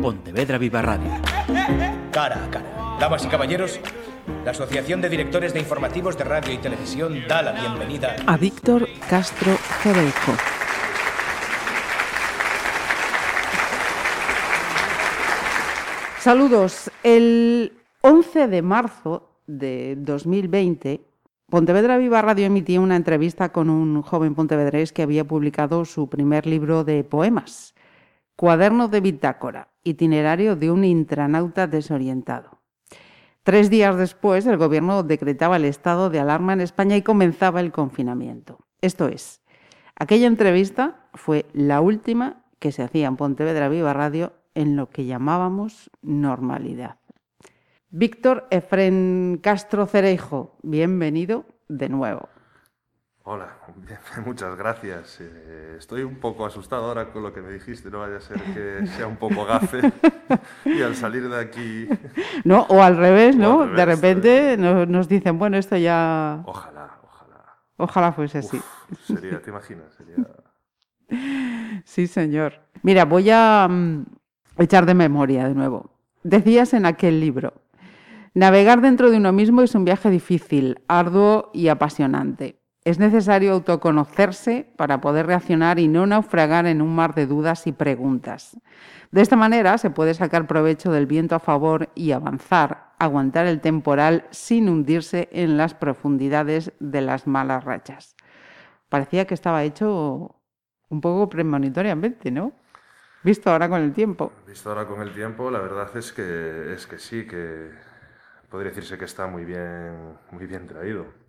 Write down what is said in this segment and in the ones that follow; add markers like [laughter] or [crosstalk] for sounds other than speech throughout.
Pontevedra Viva Radio. Cara a cara. Damas y caballeros, la Asociación de Directores de Informativos de Radio y Televisión da la bienvenida a Víctor Castro Cereijo. Saludos. El 11 de marzo de 2020, Pontevedra Viva Radio emitía una entrevista con un joven pontevedrés que había publicado su primer libro de poemas, Cuaderno de Bitácora, itinerario de un intranauta desorientado. Tres días después, el gobierno decretaba el estado de alarma en España y comenzaba el confinamiento. Esto es, aquella entrevista fue la última que se hacía en Pontevedra Viva Radio en lo que llamábamos normalidad. Víctor Efren Castro Cereijo, bienvenido de nuevo. Hola, [laughs] muchas gracias. Eh, estoy un poco asustado ahora con lo que me dijiste, no vaya a ser que [laughs] sea un poco gafe y al salir de aquí... [laughs] No, o al revés, ¿no? de repente nos, dicen, bueno, esto ya... Ojalá, ojalá. Ojalá fuese así. Sería, ¿te imaginas? Sería... Sí, señor. Mira, voy a mm, echar de memoria de nuevo. Decías en aquel libro, Navegar dentro de uno mismo es un viaje difícil, arduo y apasionante. Es necesario autoconocerse para poder reaccionar y no naufragar en un mar de dudas y preguntas. De esta manera se puede sacar provecho del viento a favor y avanzar, aguantar el temporal sin hundirse en las profundidades de las malas rachas. Parecía que estaba hecho un poco premonitoriamente, ¿no? Visto ahora con el tiempo. Visto ahora con el tiempo, la verdad es que, es que sí, que podría decirse que está muy bien, muy bien traído.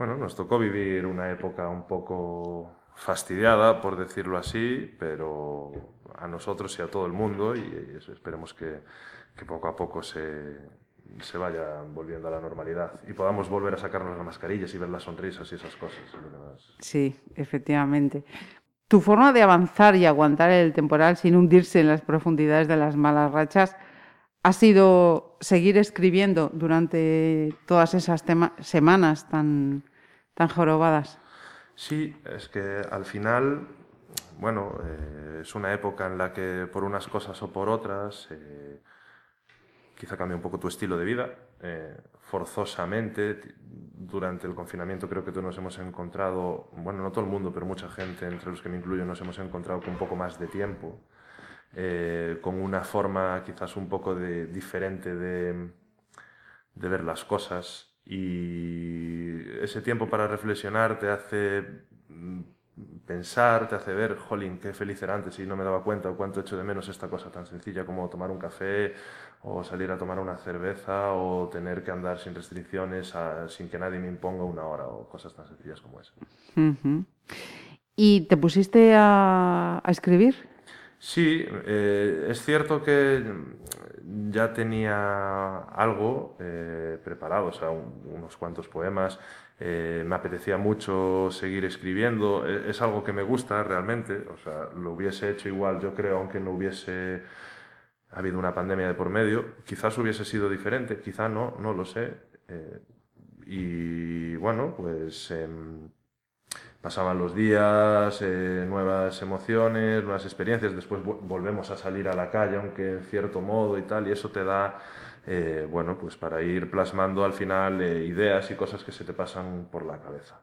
Bueno, nos tocó vivir una época un poco fastidiada, por decirlo así, pero a nosotros y a todo el mundo, y esperemos que, poco a poco se, se vaya volviendo a la normalidad y podamos volver a sacarnos las mascarillas y ver las sonrisas y esas cosas. Sí, efectivamente. Tu forma de avanzar y aguantar el temporal sin hundirse en las profundidades de las malas rachas ha sido seguir escribiendo durante todas esas semanas tan, tan jorobadas? Sí, es que al final, bueno, eh, es una época en la que por unas cosas o por otras, eh, quizá cambia un poco tu estilo de vida. Eh, forzosamente, durante el confinamiento creo que todos nos hemos encontrado, bueno, no todo el mundo, pero mucha gente, entre los que me incluyo, nos hemos encontrado con un poco más de tiempo eh, con una forma quizás un poco de, diferente de, ver las cosas y ese tiempo para reflexionar te hace mm, pensar, te hace ver, jolín, qué feliz era antes y no me daba cuenta o cuánto echo de menos esta cosa tan sencilla como tomar un café o salir a tomar una cerveza o tener que andar sin restricciones sin que nadie me imponga una hora o cosas tan sencillas como esa. ¿Y te pusiste a, a escribir? Sí, eh, es cierto que ya tenía algo eh, preparado, o sea, unos cuantos poemas. Eh, me apetecía mucho seguir escribiendo. E, es, algo que me gusta realmente. O sea, lo hubiese hecho igual, yo creo, aunque no hubiese habido una pandemia de por medio. Quizás hubiese sido diferente, quizá no, no lo sé. y bueno, pues em, pasaban los días, eh, nuevas emociones, nuevas experiencias, después volvemos a salir a la calle, aunque en cierto modo y tal, y eso te da, eh, bueno, pues para ir plasmando al final eh, ideas y cosas que se te pasan por la cabeza.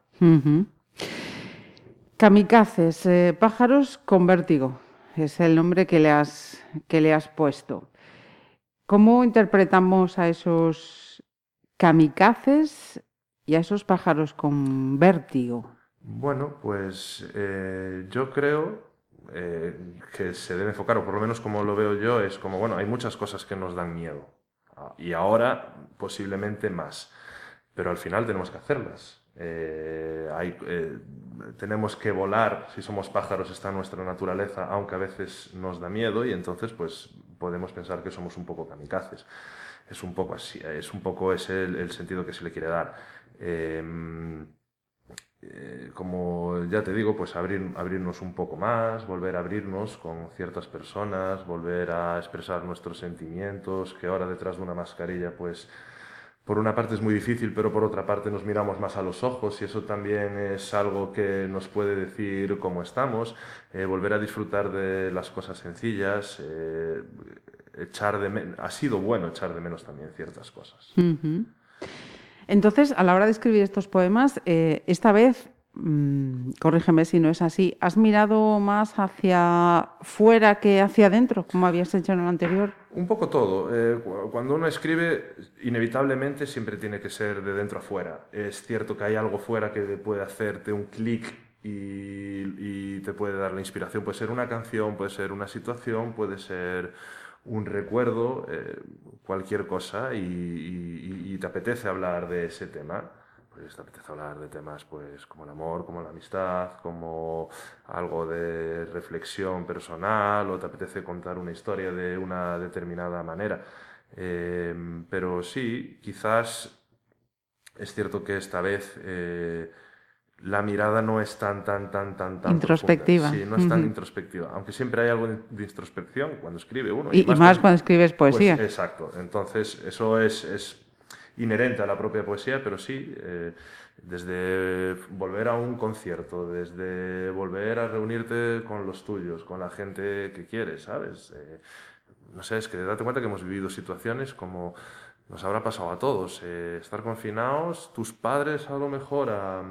Kamikazes, pájaros con vértigo, es el nombre que le has, que le has puesto. ¿Cómo interpretamos a esos kamikazes y a esos pájaros con vértigo? Bueno, pues eh, yo creo eh, que se debe enfocar, o por lo menos como lo veo yo, es como, bueno, hay muchas cosas que nos dan miedo. Y ahora posiblemente más. Pero al final tenemos que hacerlas. Eh, tenemos que volar, si somos pájaros está nuestra naturaleza, aunque a veces nos da miedo y entonces pues podemos pensar que somos un poco kamikazes. Es un poco así, es un poco ese el, sentido que se le quiere dar. Eh, como ya te digo, pues abrir, abrirnos un poco más, volver a abrirnos con ciertas personas, volver a expresar nuestros sentimientos, que ahora detrás de una mascarilla pues por una parte es muy difícil, pero por otra parte nos miramos más a los ojos y eso también es algo que nos puede decir cómo estamos, eh, volver a disfrutar de las cosas sencillas, eh, echar de ha sido bueno echar de menos también ciertas cosas. Entonces, a la hora de escribir estos poemas, eh, esta vez Mm, corrígeme si no es así, ¿has mirado más hacia fuera que hacia adentro, como habías hecho en el anterior? Un poco todo. Eh, cuando uno escribe, inevitablemente siempre tiene que ser de dentro a fuera. Es cierto que hay algo fuera que puede hacerte un clic y, te puede dar la inspiración. Puede ser una canción, puede ser una situación, puede ser un recuerdo, eh, cualquier cosa, y te apetece hablar de ese tema pues te apetece hablar de temas pues como el amor, como la amistad, como algo de reflexión personal o te apetece contar una historia de una determinada manera. Em, pero sí, quizás es cierto que esta vez eh, la mirada no es tan, tan, tan, tan, tan introspectiva. Sí, no es tan introspectiva. Aunque siempre hay algo de, introspección cuando escribe uno. Y, más, cuando, escribes poesía. Pues, exacto. Entonces, eso es, es inherente a la propia poesía, pero sí, eh, desde volver a un concierto, desde volver a reunirte con los tuyos, con la gente que quieres, ¿sabes? Eh, no sé, es que date cuenta que hemos vivido situaciones como nos habrá pasado a todos, eh, estar confinados, tus padres a lo mejor a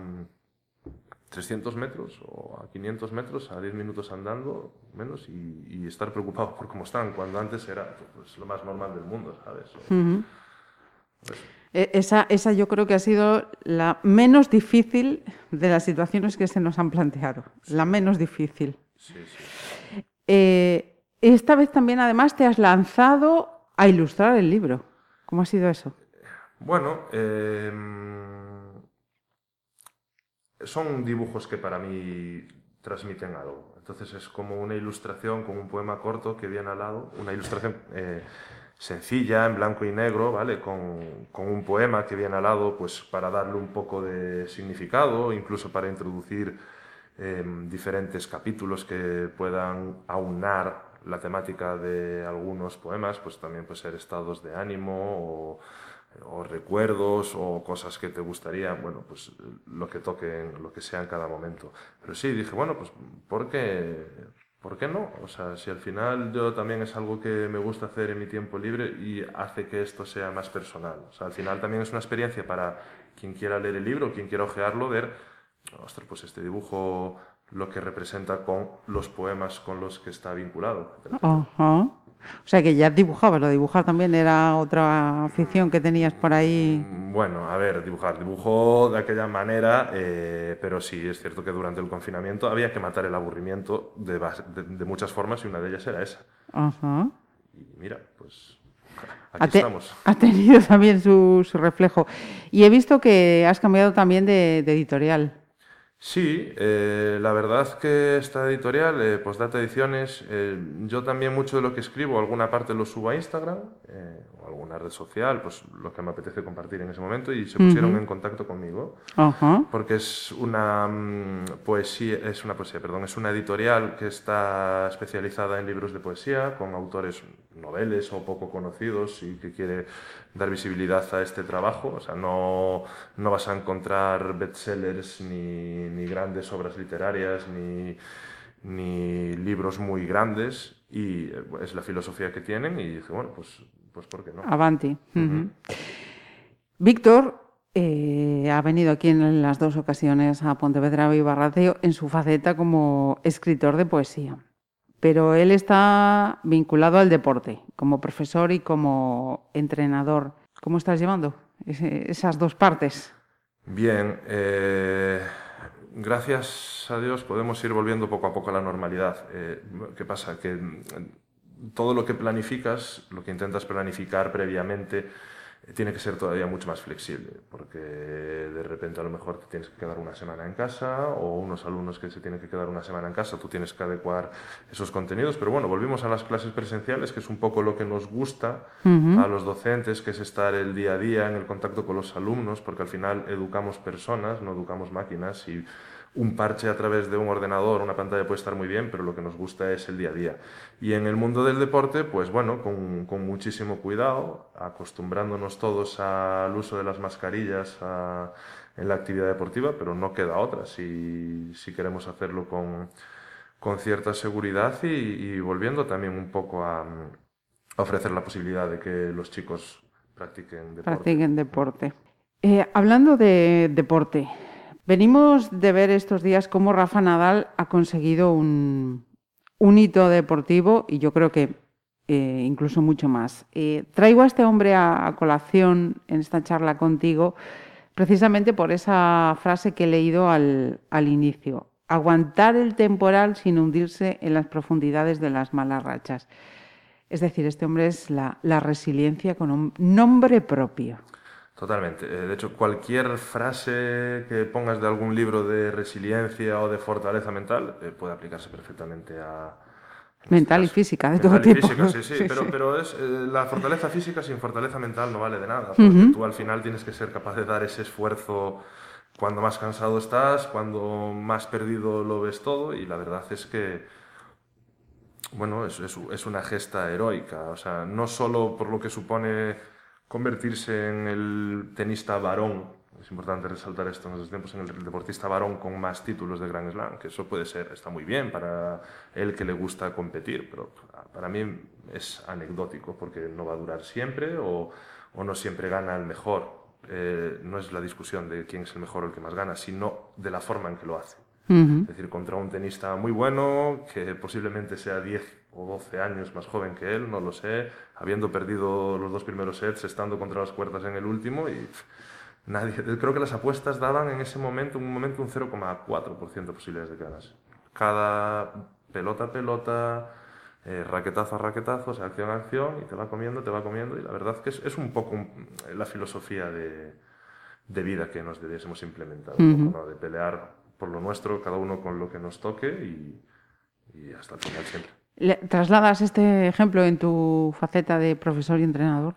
300 mm, metros o a 500 metros, a 10 minutos andando, menos, y, estar preocupado por cómo están, cuando antes era pues, lo más normal del mundo, ¿sabes? E, esa, esa yo creo que ha sido la menos difícil de las situaciones que se nos han planteado, la menos difícil. Eh, esta vez también además te has lanzado a ilustrar el libro. ¿Cómo ha sido eso? Bueno, em, son dibujos que para mí transmiten algo. Entonces es como una ilustración con un poema corto que viene al lado, una ilustración eh, sencilla, en blanco y negro, ¿vale? Con, con, un poema que viene al lado, pues para darle un poco de significado, incluso para introducir em, diferentes capítulos que puedan aunar la temática de algunos poemas, pues también puede ser estados de ánimo o, o recuerdos o cosas que te gustaría, bueno, pues lo que toquen, lo que sea en cada momento. Pero sí, dije, bueno, pues ¿por qué, ¿por qué no? O sea, si al final yo también es algo que me gusta hacer en mi tiempo libre y hace que esto sea más personal. O sea, al final también es una experiencia para quien quiera leer el libro, quien quiera ojearlo, ver, ostras, pues este dibujo lo que representa con los poemas con los que está vinculado. O sea que ya dibujabas, lo dibujar también era otra afición que tenías por ahí. Mm, bueno, a ver, dibujar, dibujo de aquella manera, eh, pero sí, es cierto que durante el confinamiento había que matar el aburrimiento de, de, muchas formas y una de ellas era esa. Ajá. Y mira, pues [laughs] aquí estamos. Ha tenido también su, su, reflejo. Y he visto que has cambiado también de, de editorial. Sí, eh, la verdad que esta editorial, eh, Postdata Ediciones, eh, yo también mucho de lo que escribo, alguna parte lo subo a Instagram eh, alguna red social, pues lo que me apetece compartir en ese momento y se pusieron en contacto conmigo. Porque es una mm, poesía, es una poesía, perdón, es una editorial que está especializada en libros de poesía con autores noveles o poco conocidos y que quiere dar visibilidad a este trabajo. O sea, no, no vas a encontrar bestsellers ni, ni grandes obras literarias ni, ni, libros muy grandes y eh, es la filosofía que tienen y dice, bueno, pues, pues ¿por qué no? Avanti. Víctor eh, ha venido aquí en las dos ocasiones a Pontevedra y Barraceo en su faceta como escritor de poesía pero él está vinculado al deporte, como profesor y como entrenador. ¿Cómo estás llevando esas dos partes? Bien, eh, gracias a Dios podemos ir volviendo poco a poco a la normalidad. Eh, ¿Qué pasa? Que todo lo que planificas, lo que intentas planificar previamente, tiene que ser todavía mucho más flexible, porque de repente a lo mejor te tienes que quedar una semana en casa o unos alumnos que se tienen que quedar una semana en casa, tú tienes que adecuar esos contenidos, pero bueno, volvimos a las clases presenciales, que es un poco lo que nos gusta a los docentes, que es estar el día a día en el contacto con los alumnos, porque al final educamos personas, no educamos máquinas y un parche a través de un ordenador, una pantalla puede estar muy bien, pero lo que nos gusta es el día a día. Y en el mundo del deporte, pues bueno, con, con muchísimo cuidado, acostumbrándonos todos al uso de las mascarillas en la actividad deportiva, pero no queda otra si, si queremos hacerlo con, con cierta seguridad y, volviendo también un poco a, ofrecer la posibilidad de que los chicos practiquen deporte. Eh, hablando de deporte, Venimos de ver estos días cómo Rafa Nadal ha conseguido un, hito deportivo y yo creo que eh, incluso mucho más. Eh, traigo a este hombre a, colación en esta charla contigo precisamente por esa frase que he leído al, inicio. Aguantar el temporal sin hundirse en las profundidades de las malas rachas. Es decir, este hombre es la resiliencia con un nombre propio. Totalmente. Eh, de hecho, cualquier frase que pongas de algún libro de resiliencia o de fortaleza mental eh, puede aplicarse perfectamente a... Mental y física, de todo tipo. Física, sí, [laughs] sí, pero, pero es, eh, la fortaleza física sin fortaleza mental no vale de nada, porque tú al final tienes que ser capaz de dar ese esfuerzo cuando más cansado estás, cuando más perdido lo ves todo, y la verdad es que, bueno, es, es, es una gesta heroica, o sea, no solo por lo que supone convertirse en el tenista varón, es importante resaltar esto en estos tiempos, en el deportista varón con más títulos de Grand Slam, que eso puede ser, está muy bien para él que le gusta competir, pero para mí es anecdótico porque no va a durar siempre o, o no siempre gana el mejor. Eh, no es la discusión de quién es el mejor o el que más gana, sino de la forma en que lo hace. Es decir, contra un tenista muy bueno, que posiblemente sea 10 o 12 años más joven que él, no lo sé, habiendo perdido los dos primeros sets, estando contra las cuerdas en el último y nadie, creo que las apuestas daban en ese momento, un momento un 0,4% de posibilidades de que ganase. Cada pelota a pelota, eh, raquetazo a raquetazo, o acción a acción, y te va comiendo, te va comiendo, y la verdad que es, es un poco la filosofía de, de, vida que nos debiésemos implementar, de pelear por lo nuestro, cada uno con lo que nos toque y, y hasta el final siempre. ¿Trasladas este ejemplo en tu faceta de profesor y entrenador?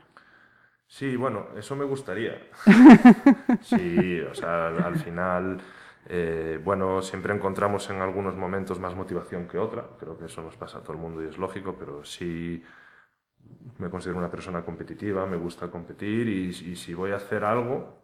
Sí, bueno, eso me gustaría. [laughs] sí, o sea, al, final, eh, bueno, siempre encontramos en algunos momentos más motivación que otra. Creo que eso nos pasa a todo el mundo y es lógico, pero sí me considero una persona competitiva, me gusta competir y, y si voy a hacer algo,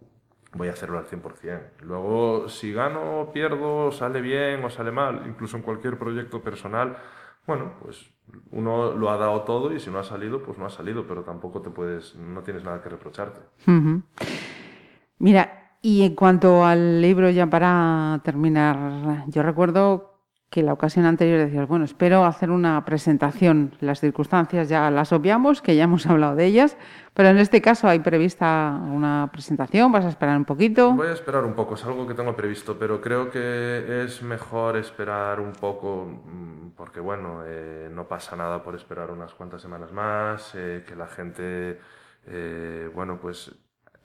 voy a hacerlo al 100%. Luego, si gano, pierdo, sale bien o sale mal, incluso en cualquier proyecto personal, bueno, pues uno lo ha dado todo y si no ha salido, pues no ha salido, pero tampoco te puedes, no tienes nada que reprocharte. Mira, y en cuanto al libro, ya para terminar, yo recuerdo que la ocasión anterior decías, bueno, espero hacer una presentación. Las circunstancias ya las obviamos, que ya hemos hablado de ellas, pero en este caso hay prevista una presentación, ¿vas a esperar un poquito? Voy a esperar un poco, es algo que tengo previsto, pero creo que es mejor esperar un poco, mm, porque bueno, eh, no pasa nada por esperar unas cuantas semanas más, eh, que la gente, eh, bueno, pues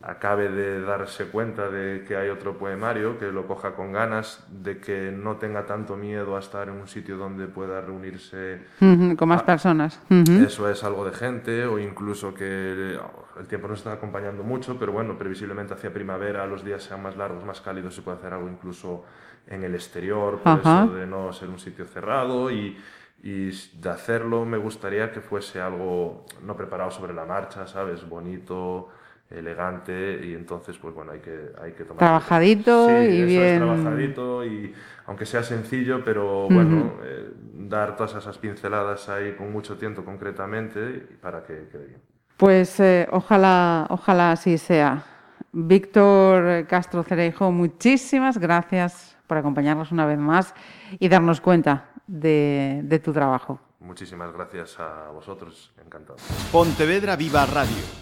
acabe de darse cuenta de que hay otro poemario, que lo coja con ganas, de que no tenga tanto miedo a estar en un sitio donde pueda reunirse con más personas. Eso es algo de gente, o incluso que el tiempo nos está acompañando mucho, pero bueno, previsiblemente hacia primavera los días sean más largos, más cálidos, se puede hacer algo incluso en el exterior, por eso de no ser un sitio cerrado y y de hacerlo me gustaría que fuese algo no preparado sobre la marcha, ¿sabes? Bonito, elegante y entonces pues bueno hay que hay que tomar trabajadito y bien. trabajadito y aunque sea sencillo pero bueno eh, dar todas esas pinceladas ahí con mucho tiempo concretamente para que quede bien. Pues eh, ojalá ojalá así sea. Víctor Castro Cerejo muchísimas gracias por acompañarnos una vez más y darnos cuenta de, de tu trabajo. Muchísimas gracias a vosotros. Encantado. Pontevedra Viva Radio